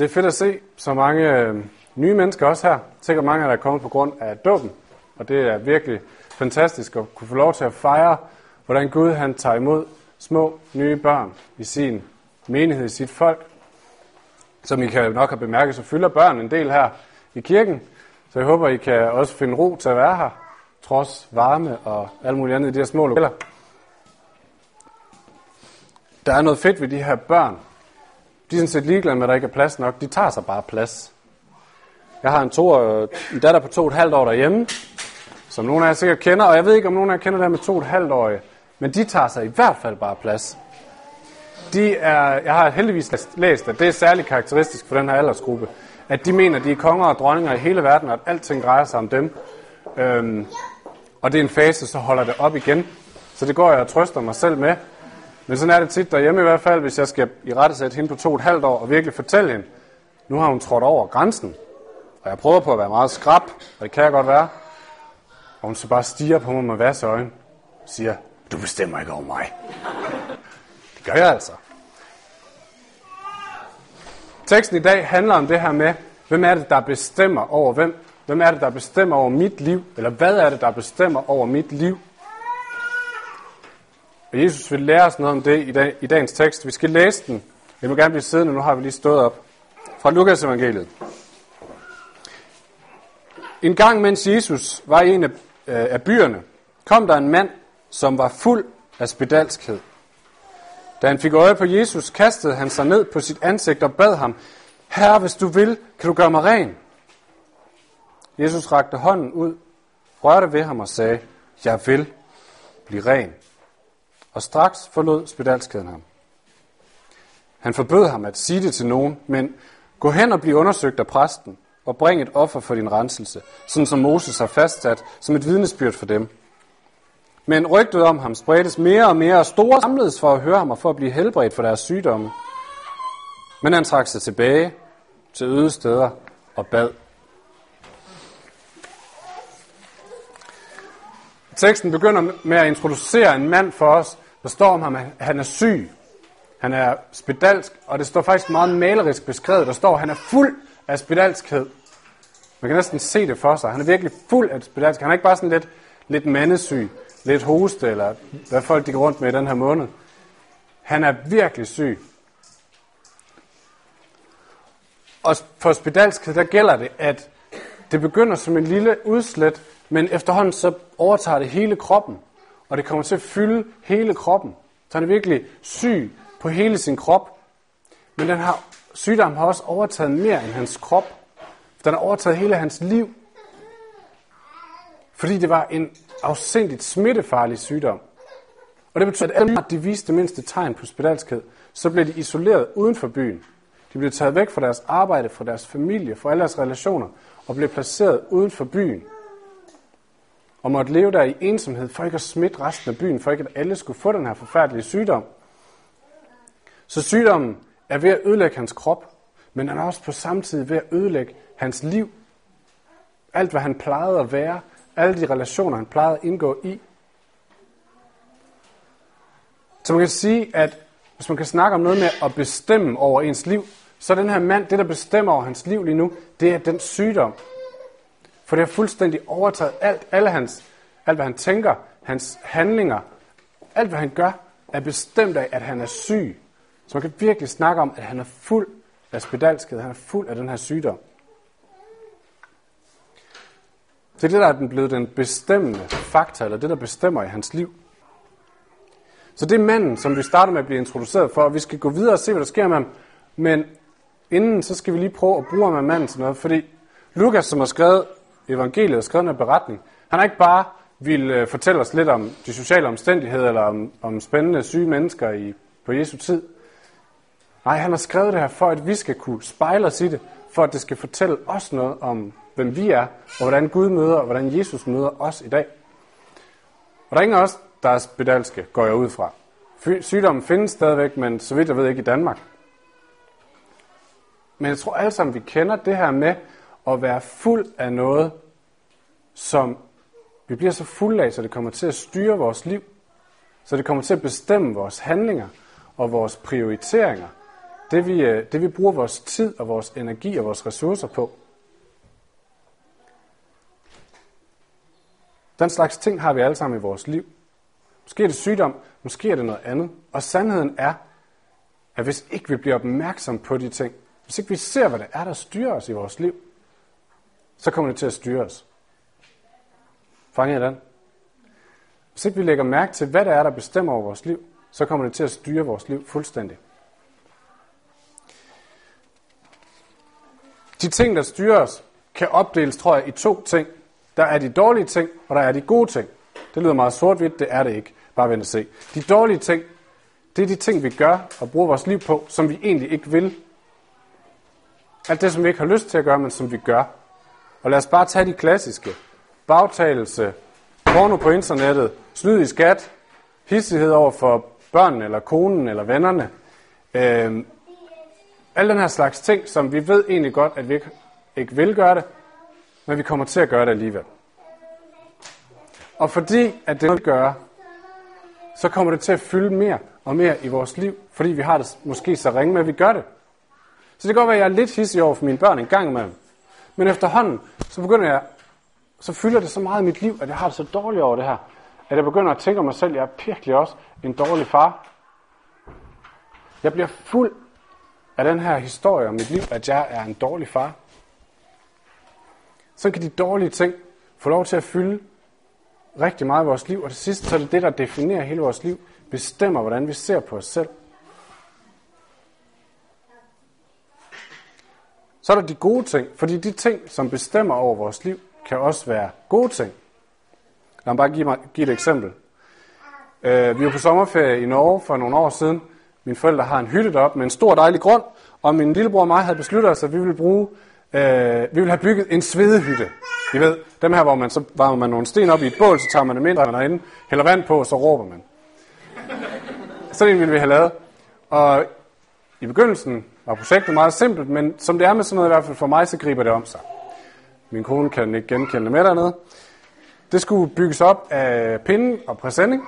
Det er fedt at se så mange øh, nye mennesker også her. Sikkert mange, der er kommet på grund af dåben. Og det er virkelig fantastisk at kunne få lov til at fejre, hvordan Gud han tager imod små nye børn i sin menighed, i sit folk. Som I kan nok have bemærket, så fylder børn en del her i kirken. Så jeg håber, I kan også finde ro til at være her, trods varme og alt muligt andet i de her små lokaler. Der er noget fedt ved de her børn, de er sådan set ligeglade med, at der ikke er plads nok. De tager sig bare plads. Jeg har en, to, en datter på to og et halvt år derhjemme, som nogle af jer sikkert kender, og jeg ved ikke, om nogen af jer kender det her med to og et halvt år, men de tager sig i hvert fald bare plads. De er, jeg har heldigvis læst, at det er særligt karakteristisk for den her aldersgruppe, at de mener, at de er konger og dronninger i hele verden, og at alting drejer sig om dem. Øhm, og det er en fase, så holder det op igen. Så det går jeg og trøster mig selv med, men sådan er det tit derhjemme i hvert fald, hvis jeg skal i rette sætte hende på to og et halvt år og virkelig fortælle hende, nu har hun trådt over grænsen. Og jeg prøver på at være meget skrab, og det kan jeg godt være. Og hun så bare stiger på mig med vasse øjne og siger, du bestemmer ikke over mig. Det gør jeg altså. Teksten i dag handler om det her med, hvem er det, der bestemmer over hvem? Hvem er det, der bestemmer over mit liv? Eller hvad er det, der bestemmer over mit liv? Og Jesus vil lære os noget om det i, dag, i dagens tekst. Vi skal læse den. Jeg må gerne blive siddende, nu har vi lige stået op. Fra Lukas evangeliet. En gang, mens Jesus var i en af, øh, af byerne, kom der en mand, som var fuld af spedalskhed. Da han fik øje på Jesus, kastede han sig ned på sit ansigt og bad ham, Herre, hvis du vil, kan du gøre mig ren? Jesus rakte hånden ud, rørte ved ham og sagde, Jeg vil blive ren og straks forlod spedalskæden ham. Han forbød ham at sige det til nogen, men gå hen og bliv undersøgt af præsten, og bring et offer for din renselse, sådan som Moses har fastsat som et vidnesbyrd for dem. Men rygtet om ham spredtes mere og mere, og store samledes for at høre ham og for at blive helbredt for deres sygdomme. Men han trak sig tilbage til øde steder og bad. Teksten begynder med at introducere en mand for os, der står om ham, at han er syg. Han er spedalsk, og det står faktisk meget malerisk beskrevet. Der står, at han er fuld af spedalskhed. Man kan næsten se det for sig. Han er virkelig fuld af spedalsk. Han er ikke bare sådan lidt, lidt mandesyg, lidt hoste, eller hvad folk de går rundt med i den her måned. Han er virkelig syg. Og for spedalskhed, der gælder det, at det begynder som en lille udslet, men efterhånden så overtager det hele kroppen og det kommer til at fylde hele kroppen. Så han er virkelig syg på hele sin krop. Men den her sygdom har også overtaget mere end hans krop. Den har overtaget hele hans liv. Fordi det var en afsindigt smittefarlig sygdom. Og det betyder, at alle de viste det mindste tegn på spedalskhed, så blev de isoleret uden for byen. De blev taget væk fra deres arbejde, fra deres familie, fra alle deres relationer, og blev placeret uden for byen og måtte leve der i ensomhed, for ikke at smitte resten af byen, for ikke at alle skulle få den her forfærdelige sygdom. Så sygdommen er ved at ødelægge hans krop, men den er også på samme tid ved at ødelægge hans liv. Alt, hvad han plejede at være, alle de relationer, han plejede at indgå i. Så man kan sige, at hvis man kan snakke om noget med at bestemme over ens liv, så den her mand, det der bestemmer over hans liv lige nu, det er den sygdom, for det har fuldstændig overtaget alt, alle hans, alt hvad han tænker, hans handlinger, alt hvad han gør, er bestemt af, at han er syg. Så man kan virkelig snakke om, at han er fuld af spedalskhed, han er fuld af den her sygdom. Det er det, der er blevet den bestemmende faktor, eller det, der bestemmer i hans liv. Så det er manden, som vi starter med at blive introduceret for, og vi skal gå videre og se, hvad der sker med ham. Men inden, så skal vi lige prøve at bruge ham af manden til noget, fordi Lukas, som har skrevet evangeliet og skrevet en beretning. Han har ikke bare vil øh, fortælle os lidt om de sociale omstændigheder, eller om, om spændende syge mennesker i, på Jesu tid. Nej, han har skrevet det her for, at vi skal kunne spejle os i det, for at det skal fortælle os noget om, hvem vi er, og hvordan Gud møder, og hvordan Jesus møder os i dag. Og der er ingen af os, der er spedalske, går jeg ud fra. Sygdommen findes stadigvæk, men så vidt jeg ved ikke i Danmark. Men jeg tror alle sammen, vi kender det her med, at være fuld af noget, som vi bliver så fuld af, så det kommer til at styre vores liv, så det kommer til at bestemme vores handlinger og vores prioriteringer det vi, øh, det vi bruger vores tid og vores energi og vores ressourcer på. Den slags ting har vi alle sammen i vores liv. Måske er det sygdom, måske er det noget andet. Og sandheden er, at hvis ikke vi bliver opmærksom på de ting, hvis ikke vi ser, hvad det er, der styrer os i vores liv, så kommer det til at styre os. Fanger I den? Hvis ikke vi lægger mærke til, hvad der er, der bestemmer over vores liv, så kommer det til at styre vores liv fuldstændig. De ting, der styrer os, kan opdeles, tror jeg, i to ting. Der er de dårlige ting, og der er de gode ting. Det lyder meget sort-hvidt, det er det ikke. Bare vent og se. De dårlige ting, det er de ting, vi gør og bruger vores liv på, som vi egentlig ikke vil. Alt det, som vi ikke har lyst til at gøre, men som vi gør. Og lad os bare tage de klassiske. Bagtagelse, porno på internettet, snyd i skat, hissighed over for børnene, eller konen, eller vennerne. Øhm, alle den her slags ting, som vi ved egentlig godt, at vi ikke, ikke vil gøre det, men vi kommer til at gøre det alligevel. Og fordi at det vil gøre, så kommer det til at fylde mere og mere i vores liv, fordi vi har det måske så ringe med, at vi gør det. Så det kan godt være, at jeg er lidt hissig over for mine børn en gang imellem. Men efterhånden, så begynder jeg, så fylder det så meget i mit liv, at jeg har det så dårligt over det her, at jeg begynder at tænke om mig selv, at jeg er virkelig også en dårlig far. Jeg bliver fuld af den her historie om mit liv, at jeg er en dårlig far. Så kan de dårlige ting få lov til at fylde rigtig meget i vores liv, og til sidst så er det det, der definerer hele vores liv, bestemmer, hvordan vi ser på os selv. Så er der de gode ting, fordi de ting, som bestemmer over vores liv, kan også være gode ting. Lad mig bare give, mig, give et eksempel. Uh, vi var på sommerferie i Norge for nogle år siden. Mine forældre har en hytte deroppe med en stor dejlig grund, og min lillebror og mig havde besluttet os, at vi ville bruge, uh, vi ville have bygget en svedehytte. I ved, dem her, hvor man så varmer man nogle sten op i et bål, så tager man dem ind, og man er inde, hælder vand på, og så råber man. Sådan en ville vi have lavet. Og i begyndelsen var projektet meget simpelt, men som det er med sådan noget i hvert fald for mig, så griber det om sig. Min kone kan ikke genkende det med dernede. Det skulle bygges op af pinde og præsending,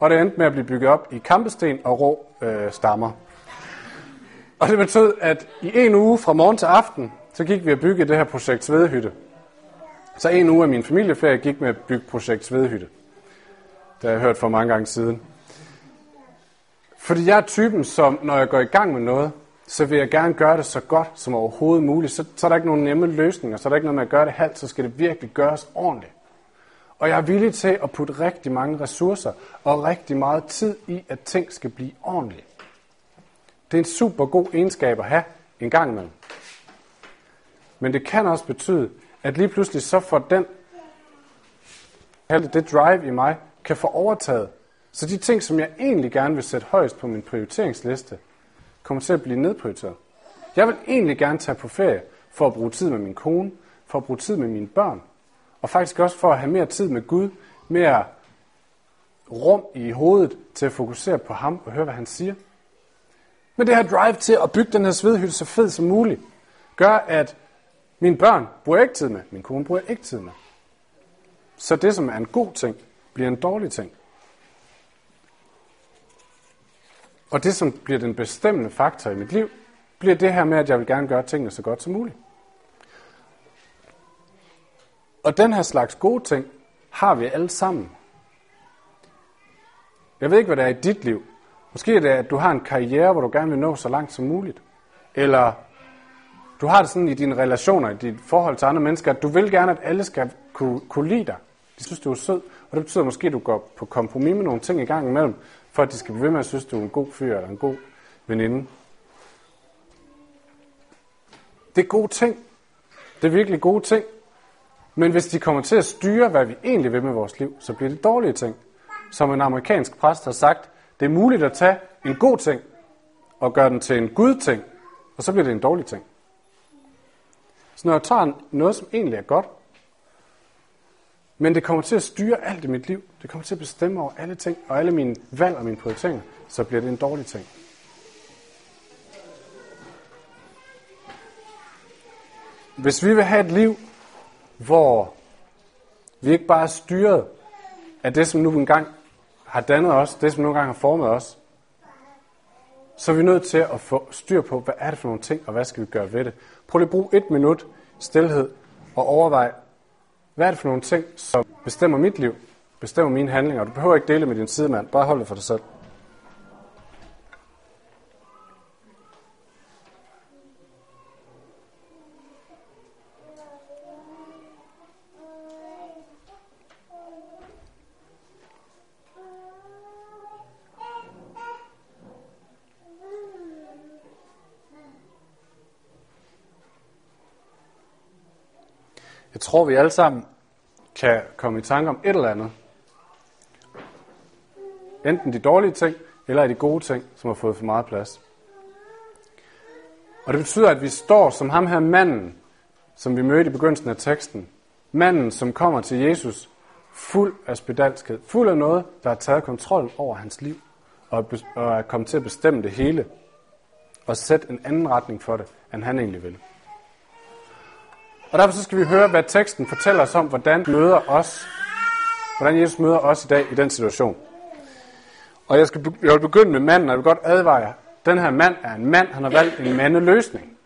og det endte med at blive bygget op i kampesten og rå øh, stammer. Og det betød, at i en uge fra morgen til aften, så gik vi at bygge det her projekt Svedehytte. Så en uge af min familieferie gik med at bygge projekt Svedehytte. Det har jeg hørt for mange gange siden. Fordi jeg er typen, som når jeg går i gang med noget, så vil jeg gerne gøre det så godt som overhovedet muligt. Så, så er der ikke nogen nemme løsninger, så er der ikke noget med at gøre det halvt, så skal det virkelig gøres ordentligt. Og jeg er villig til at putte rigtig mange ressourcer og rigtig meget tid i, at ting skal blive ordentlige. Det er en super god egenskab at have en gang imellem. Men det kan også betyde, at lige pludselig så får den, det drive i mig, kan få overtaget. Så de ting, som jeg egentlig gerne vil sætte højst på min prioriteringsliste, kommer til at blive nedprioriteret. Jeg vil egentlig gerne tage på ferie for at bruge tid med min kone, for at bruge tid med mine børn, og faktisk også for at have mere tid med Gud, mere rum i hovedet til at fokusere på ham og høre, hvad han siger. Men det her drive til at bygge den her svedhytte så fed som muligt, gør, at mine børn bruger ikke tid med, min kone bruger ikke tid med. Så det, som er en god ting, bliver en dårlig ting. Og det, som bliver den bestemmende faktor i mit liv, bliver det her med, at jeg vil gerne gøre tingene så godt som muligt. Og den her slags gode ting har vi alle sammen. Jeg ved ikke, hvad det er i dit liv. Måske er det, at du har en karriere, hvor du gerne vil nå så langt som muligt. Eller du har det sådan i dine relationer, i dit forhold til andre mennesker, at du vil gerne, at alle skal kunne, kunne lide dig. De synes, du er sød, og det betyder måske, at du går på kompromis med nogle ting i gang imellem, for at de skal blive ved med at synes, du er en god fyr eller en god veninde. Det er gode ting. Det er virkelig gode ting. Men hvis de kommer til at styre, hvad vi egentlig vil med vores liv, så bliver det dårlige ting. Som en amerikansk præst har sagt, det er muligt at tage en god ting og gøre den til en gud ting, og så bliver det en dårlig ting. Så når jeg tager noget, som egentlig er godt, men det kommer til at styre alt i mit liv, det kommer til at bestemme over alle ting, og alle mine valg og mine prioriteringer, så bliver det en dårlig ting. Hvis vi vil have et liv, hvor vi ikke bare er styret af det, som nu engang har dannet os, det som nu engang har formet os, så er vi nødt til at få styr på, hvad er det for nogle ting, og hvad skal vi gøre ved det. Prøv lige at bruge et minut stillhed og overvej, hvad er det for nogle ting, som bestemmer mit liv, bestemmer mine handlinger. Du behøver ikke dele med din sidemand, bare hold det for dig selv. Jeg tror, vi alle sammen kan komme i tanke om et eller andet. Enten de dårlige ting, eller de gode ting, som har fået for meget plads. Og det betyder, at vi står som ham her manden, som vi mødte i begyndelsen af teksten. Manden, som kommer til Jesus fuld af spedalskhed, fuld af noget, der har taget kontrol over hans liv, og er kommet til at bestemme det hele, og sætte en anden retning for det, end han egentlig ville. Og derfor så skal vi høre, hvad teksten fortæller os om, hvordan møder os, hvordan Jesus møder os i dag i den situation. Og jeg, skal, jeg vil begynde med manden, og jeg vil godt advare jer. Den her mand er en mand, han har valgt en mandeløsning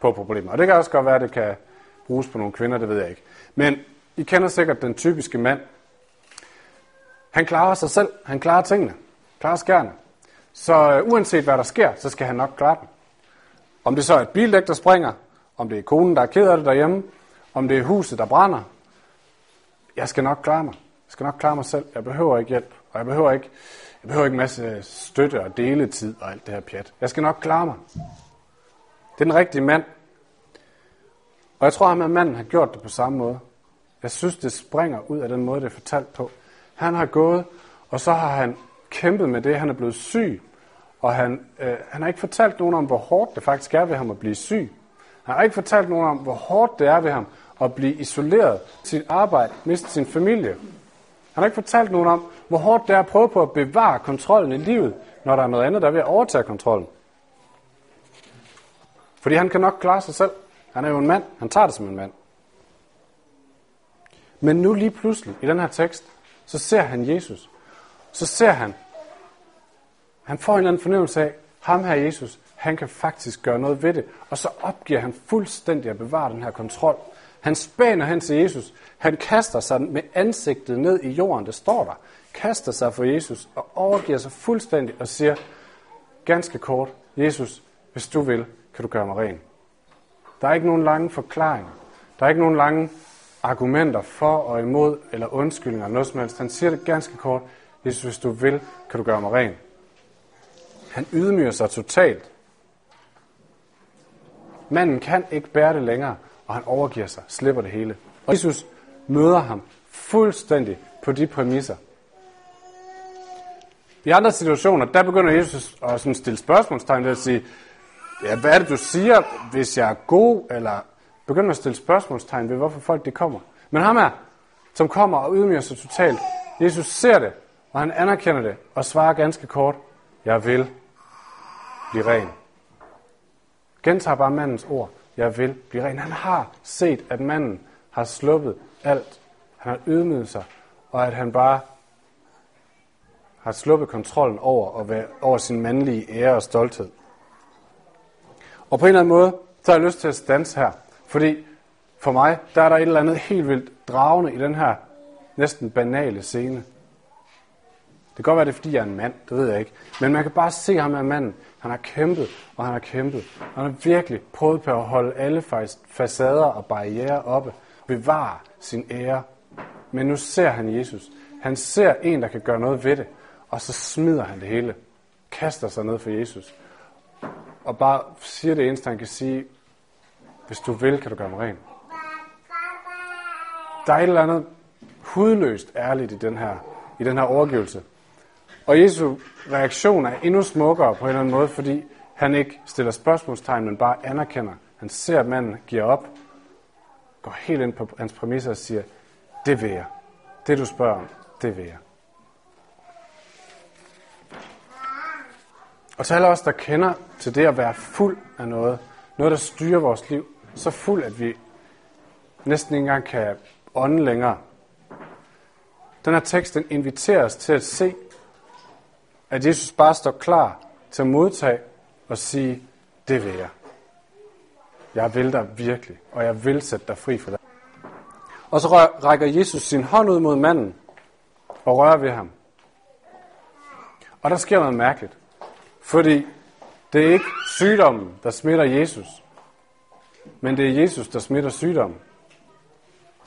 på problemer. Og det kan også godt være, at det kan bruges på nogle kvinder, det ved jeg ikke. Men I kender sikkert den typiske mand. Han klarer sig selv, han klarer tingene, klarer skærne. Så øh, uanset hvad der sker, så skal han nok klare dem. Om det så er et bildæk, der springer, om det er konen, der er ked af det derhjemme, om det er huset, der brænder. Jeg skal nok klare mig. Jeg skal nok klare mig selv. Jeg behøver ikke hjælp, og jeg behøver ikke, jeg behøver ikke en masse støtte og deletid og alt det her pjat. Jeg skal nok klare mig. Det er den rigtige mand. Og jeg tror, at manden har gjort det på samme måde. Jeg synes, det springer ud af den måde, det er fortalt på. Han har gået, og så har han kæmpet med det. Han er blevet syg, og han, øh, han har ikke fortalt nogen om, hvor hårdt det faktisk er ved ham at blive syg. Han har ikke fortalt nogen om, hvor hårdt det er ved ham at blive isoleret sit arbejde, miste sin familie. Han har ikke fortalt nogen om, hvor hårdt det er at prøve på at bevare kontrollen i livet, når der er noget andet, der er ved at overtage kontrollen. Fordi han kan nok klare sig selv. Han er jo en mand. Han tager det som en mand. Men nu lige pludselig, i den her tekst, så ser han Jesus. Så ser han, han får en eller anden fornemmelse af, ham her Jesus, han kan faktisk gøre noget ved det. Og så opgiver han fuldstændig at bevare den her kontrol. Han spænder hen til Jesus. Han kaster sig med ansigtet ned i jorden, det står der. Kaster sig for Jesus og overgiver sig fuldstændig og siger, ganske kort, Jesus, hvis du vil, kan du gøre mig ren. Der er ikke nogen lange forklaringer. Der er ikke nogen lange argumenter for og imod, eller undskyldninger, eller noget som helst. Han siger det ganske kort, Jesus, hvis du vil, kan du gøre mig ren. Han ydmyger sig totalt. Manden kan ikke bære det længere, og han overgiver sig, slipper det hele. Og Jesus møder ham fuldstændig på de præmisser. I andre situationer, der begynder Jesus at sådan stille spørgsmålstegn ved at sige, ja, hvad er det, du siger, hvis jeg er god, eller begynder at stille spørgsmålstegn ved, hvorfor folk de kommer. Men ham er, som kommer og ydmyger sig totalt, Jesus ser det, og han anerkender det, og svarer ganske kort, jeg vil blive ren. Gentager bare mandens ord. Jeg vil blive ren. Han har set, at manden har sluppet alt. Han har ydmyget sig, og at han bare har sluppet kontrollen over, og over sin mandlige ære og stolthed. Og på en eller anden måde, så har jeg lyst til at stanse her. Fordi for mig, der er der et eller andet helt vildt dragende i den her næsten banale scene. Det kan godt være, det er, fordi jeg er en mand, det ved jeg ikke. Men man kan bare se ham af manden. Han har kæmpet, og han har kæmpet. Han har virkelig prøvet på at holde alle facader og barriere oppe. Bevare sin ære. Men nu ser han Jesus. Han ser en, der kan gøre noget ved det. Og så smider han det hele. Kaster sig ned for Jesus. Og bare siger det eneste, han kan sige. Hvis du vil, kan du gøre mig ren. Der er et eller andet hudløst ærligt i den her, i den her overgivelse. Og Jesu reaktion er endnu smukkere på en eller anden måde, fordi han ikke stiller spørgsmålstegn, men bare anerkender. Han ser, at manden giver op, går helt ind på hans præmisser og siger, det vil jeg. Det du spørger om, det vil jeg. Og til alle os, der kender til det at være fuld af noget, noget, der styrer vores liv, så fuld, at vi næsten ikke engang kan ånde længere. Den her tekst den inviterer os til at se at Jesus bare står klar til at modtage og sige, det vil jeg. Jeg vil dig virkelig, og jeg vil sætte dig fri for det. Og så rækker Jesus sin hånd ud mod manden og rører ved ham. Og der sker noget mærkeligt. Fordi det er ikke sygdommen, der smitter Jesus, men det er Jesus, der smitter sygdommen.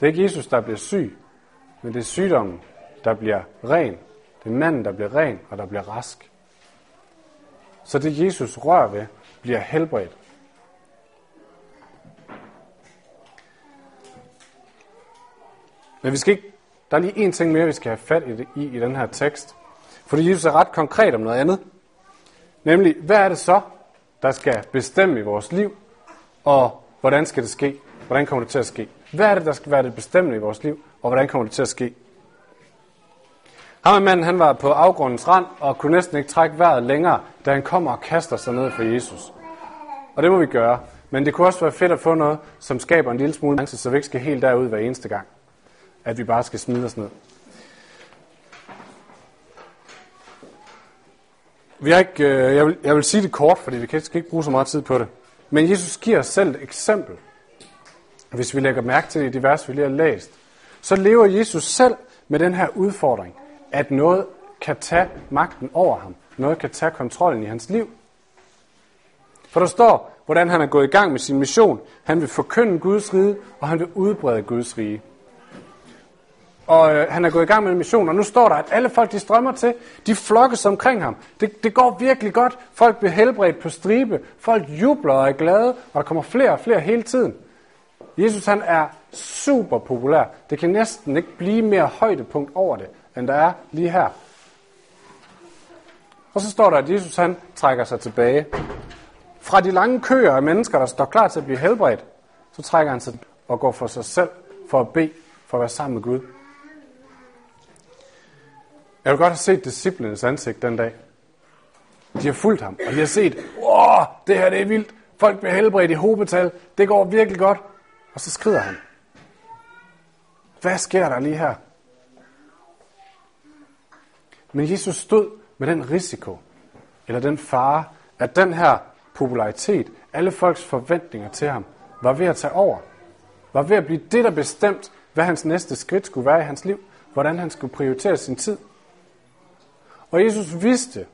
Det er ikke Jesus, der bliver syg, men det er sygdommen, der bliver ren. Det er manden, der bliver ren, og der bliver rask. Så det Jesus rører ved, bliver helbredt. Men vi skal ikke, der er lige en ting mere, vi skal have fat i, i, i den her tekst. Fordi Jesus er ret konkret om noget andet. Nemlig, hvad er det så, der skal bestemme i vores liv, og hvordan skal det ske? Hvordan kommer det til at ske? Hvad er det, der skal være det bestemmende i vores liv, og hvordan kommer det til at ske? Ham manden, han var på afgrundens rand og kunne næsten ikke trække vejret længere, da han kommer og kaster sig ned for Jesus. Og det må vi gøre. Men det kunne også være fedt at få noget, som skaber en lille smule chance, så vi ikke skal helt derud hver eneste gang. At vi bare skal smide os ned. Vi har ikke, øh, jeg, vil, jeg vil sige det kort, fordi vi kan ikke bruge så meget tid på det. Men Jesus giver os selv et eksempel. Hvis vi lægger mærke til i de vers, vi lige har læst, så lever Jesus selv med den her udfordring, at noget kan tage magten over ham. Noget kan tage kontrollen i hans liv. For der står, hvordan han er gået i gang med sin mission. Han vil forkynde Guds rige, og han vil udbrede Guds rige. Og øh, han er gået i gang med en mission, og nu står der, at alle folk, de strømmer til, de flokkes omkring ham. Det, det går virkelig godt. Folk bliver helbredt på stribe. Folk jubler og er glade, og der kommer flere og flere hele tiden. Jesus han er super populær. Det kan næsten ikke blive mere højdepunkt over det, end der er lige her. Og så står der, at Jesus han trækker sig tilbage. Fra de lange køer af mennesker, der står klar til at blive helbredt, så trækker han sig og går for sig selv for at bede, for at være sammen med Gud. Jeg vil godt have set disciplinens ansigt den dag. De har fulgt ham, og de har set, åh, det her det er vildt. Folk bliver helbredt i hobetal. Det går virkelig godt. Og så skrider han. Hvad sker der lige her? Men Jesus stod med den risiko, eller den fare, at den her popularitet, alle folks forventninger til ham, var ved at tage over. Var ved at blive det, der bestemt, hvad hans næste skridt skulle være i hans liv. Hvordan han skulle prioritere sin tid. Og Jesus vidste,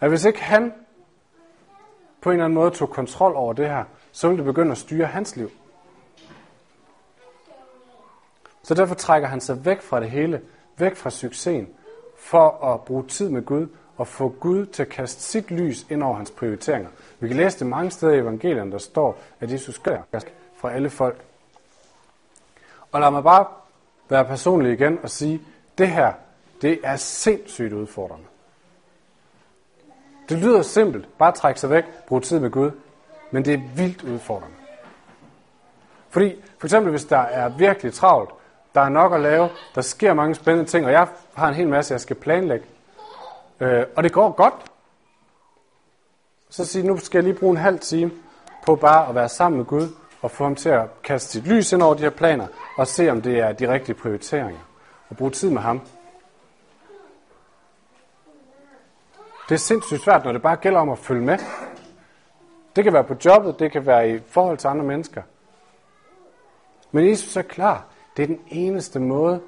at hvis ikke han på en eller anden måde tog kontrol over det her, så ville det begynde at styre hans liv. Så derfor trækker han sig væk fra det hele, væk fra succesen, for at bruge tid med Gud og få Gud til at kaste sit lys ind over hans prioriteringer. Vi kan læse det mange steder i evangelierne, der står, at Jesus gør fra alle folk. Og lad mig bare være personlig igen og sige, det her, det er sindssygt udfordrende. Det lyder simpelt. Bare trække sig væk, brug tid med Gud. Men det er vildt udfordrende. Fordi for eksempel, hvis der er virkelig travlt, der er nok at lave, der sker mange spændende ting, og jeg har en hel masse, jeg skal planlægge, øh, og det går godt, så sige, nu skal jeg lige bruge en halv time på bare at være sammen med Gud, og få ham til at kaste sit lys ind over de her planer, og se, om det er de rigtige prioriteringer, og bruge tid med ham. Det er sindssygt svært, når det bare gælder om at følge med. Det kan være på jobbet, det kan være i forhold til andre mennesker. Men Jesus er klar. Det er den eneste måde,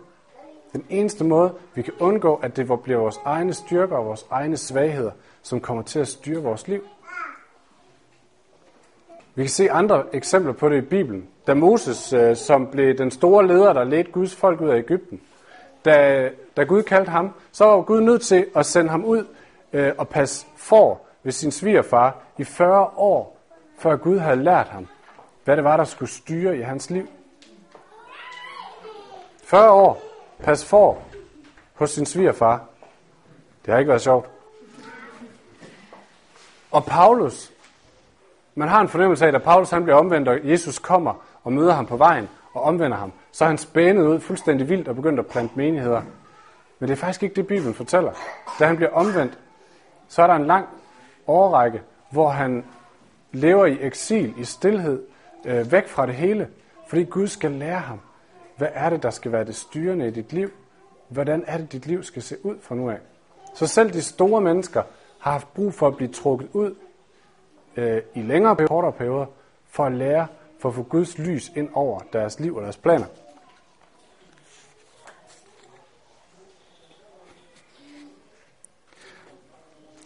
den eneste måde, vi kan undgå, at det bliver vores egne styrker og vores egne svagheder, som kommer til at styre vores liv. Vi kan se andre eksempler på det i Bibelen. Da Moses, øh, som blev den store leder, der ledte Guds folk ud af Ægypten, da, da Gud kaldte ham, så var Gud nødt til at sende ham ud øh, og passe for ved sin svigerfar i 40 år, før Gud havde lært ham, hvad det var, der skulle styre i hans liv. 40 år, pas for hos sin svigerfar. Det har ikke været sjovt. Og Paulus, man har en fornemmelse af, at Paulus han bliver omvendt, og Jesus kommer og møder ham på vejen og omvender ham, så er han spændet ud fuldstændig vildt og begyndt at plante menigheder. Men det er faktisk ikke det, Bibelen fortæller. Da han bliver omvendt, så er der en lang årrække, hvor han lever i eksil, i stillhed, øh, væk fra det hele, fordi Gud skal lære ham, hvad er det, der skal være det styrende i dit liv? Hvordan er det, dit liv skal se ud fra nu af? Så selv de store mennesker har haft brug for at blive trukket ud øh, i længere og kortere perioder, for at lære, for at få Guds lys ind over deres liv og deres planer.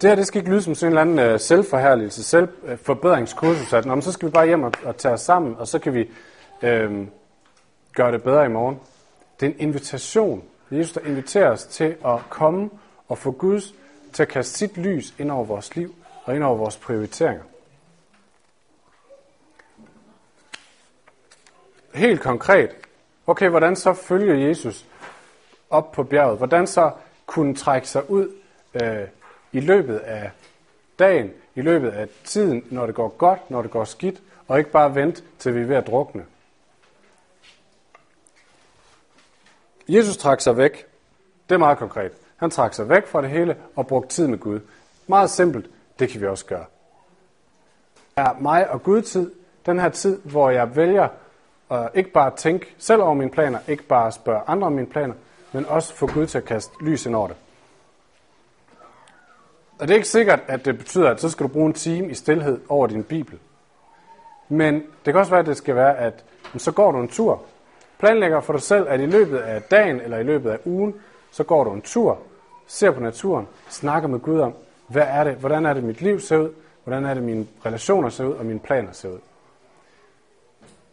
Det her det skal ikke lyde som sådan en eller anden øh, selvforherligelse, selvforbedringskursus, at Nå, så skal vi bare hjem og, og tage os sammen, og så kan vi øh, gøre det bedre i morgen. Det er en invitation. Jesus, der inviterer os til at komme og få Guds til at kaste sit lys ind over vores liv og ind over vores prioriteringer. Helt konkret, okay, hvordan så følger Jesus op på bjerget? Hvordan så kunne trække sig ud øh, i løbet af dagen, i løbet af tiden, når det går godt, når det går skidt, og ikke bare vente til vi er ved at drukne. Jesus trak sig væk. Det er meget konkret. Han trak sig væk fra det hele og brugte tid med Gud. Meget simpelt, det kan vi også gøre. Er mig og Gud tid, den her tid, hvor jeg vælger at ikke bare tænke selv over mine planer, ikke bare spørge andre om mine planer, men også få Gud til at kaste lys ind over det. Og det er ikke sikkert, at det betyder, at så skal du bruge en time i stillhed over din bibel. Men det kan også være, at det skal være, at så går du en tur. Planlægger for dig selv, at i løbet af dagen eller i løbet af ugen, så går du en tur, ser på naturen, snakker med Gud om, hvad er det, hvordan er det, mit liv ser ud, hvordan er det, mine relationer ser ud, og mine planer ser ud.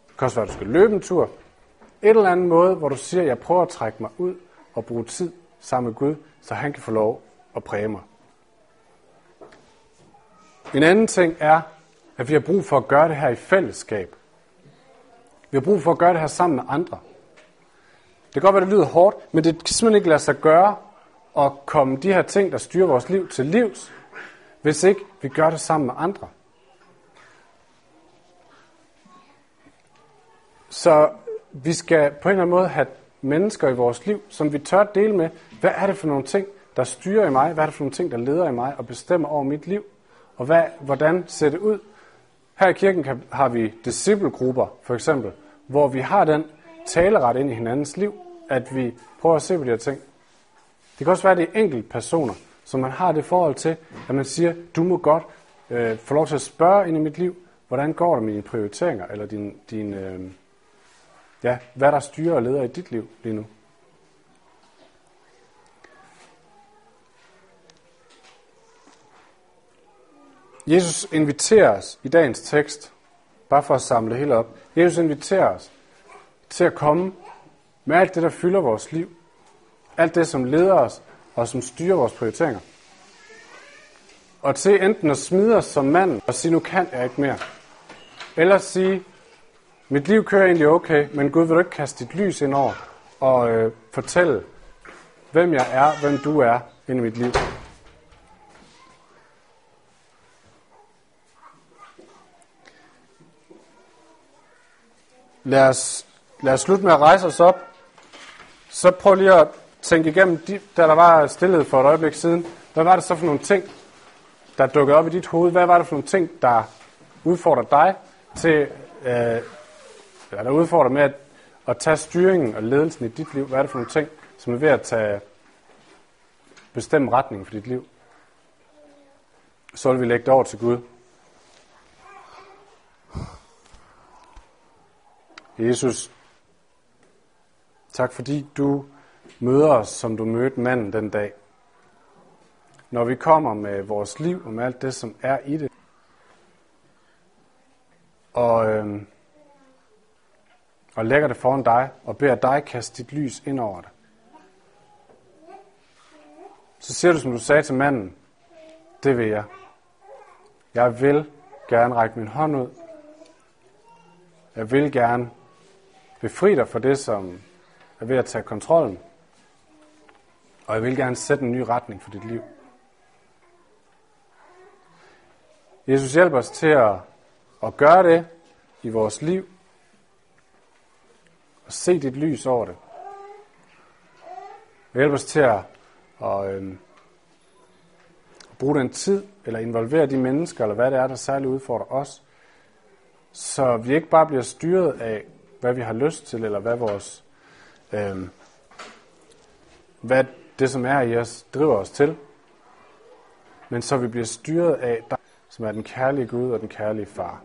Det kan også være, at du skal løbe en tur. Et eller andet måde, hvor du siger, at jeg prøver at trække mig ud og bruge tid sammen med Gud, så han kan få lov at præge mig. En anden ting er, at vi har brug for at gøre det her i fællesskab. Vi har brug for at gøre det her sammen med andre. Det kan godt være, det lyder hårdt, men det kan simpelthen ikke lade sig gøre at komme de her ting, der styrer vores liv til livs, hvis ikke vi gør det sammen med andre. Så vi skal på en eller anden måde have mennesker i vores liv, som vi tør dele med, hvad er det for nogle ting, der styrer i mig, hvad er det for nogle ting, der leder i mig og bestemmer over mit liv, og hvad, hvordan ser det ud? Her i kirken kan, har vi disciplegrupper, for eksempel, hvor vi har den taleret ind i hinandens liv, at vi prøver at se på de her ting. Det kan også være, at det er enkelte personer, som man har det forhold til, at man siger, du må godt øh, få lov til at spørge ind i mit liv, hvordan går det med dine prioriteringer, eller din, din, øh, ja, hvad der styrer og leder i dit liv lige nu. Jesus inviterer os i dagens tekst, bare for at samle hele op. Jesus inviterer os til at komme med alt det, der fylder vores liv. Alt det, som leder os og som styrer vores prioriteringer. Og til enten at smide os som mand og sige, nu kan jeg ikke mere. Eller sige, mit liv kører egentlig okay, men Gud vil du ikke kaste dit lys ind over og øh, fortælle, hvem jeg er, hvem du er ind i mit liv. Lad os, lad os slutte med at rejse os op. Så prøv lige at tænke igennem, de, da der var stillhed for et øjeblik siden. Hvad var det så for nogle ting, der dukkede op i dit hoved? Hvad var det for nogle ting, der udfordrer dig til, øh, eller der udfordrer med at, at tage styringen og ledelsen i dit liv? Hvad er det for nogle ting, som er ved at tage bestemme retningen for dit liv? Så vil vi lægge det over til Gud. Jesus, tak fordi du møder os, som du mødte manden den dag. Når vi kommer med vores liv og med alt det, som er i det. Og, øh, og lægger det foran dig og beder dig kaste dit lys ind over det. Så siger du, som du sagde til manden, det vil jeg. Jeg vil gerne række min hånd ud. Jeg vil gerne Befri dig fra det, som er ved at tage kontrollen. Og jeg vil gerne sætte en ny retning for dit liv. Jesus hjælper os til at, at gøre det i vores liv. Og se dit lys over det. Og hjælper os til at, at, øhm, at bruge den tid, eller involvere de mennesker, eller hvad det er, der særligt udfordrer os. Så vi ikke bare bliver styret af hvad vi har lyst til, eller hvad vores, øh, hvad det, som er i os, driver os til. Men så vi bliver styret af dig, som er den kærlige Gud og den kærlige far.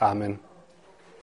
Amen.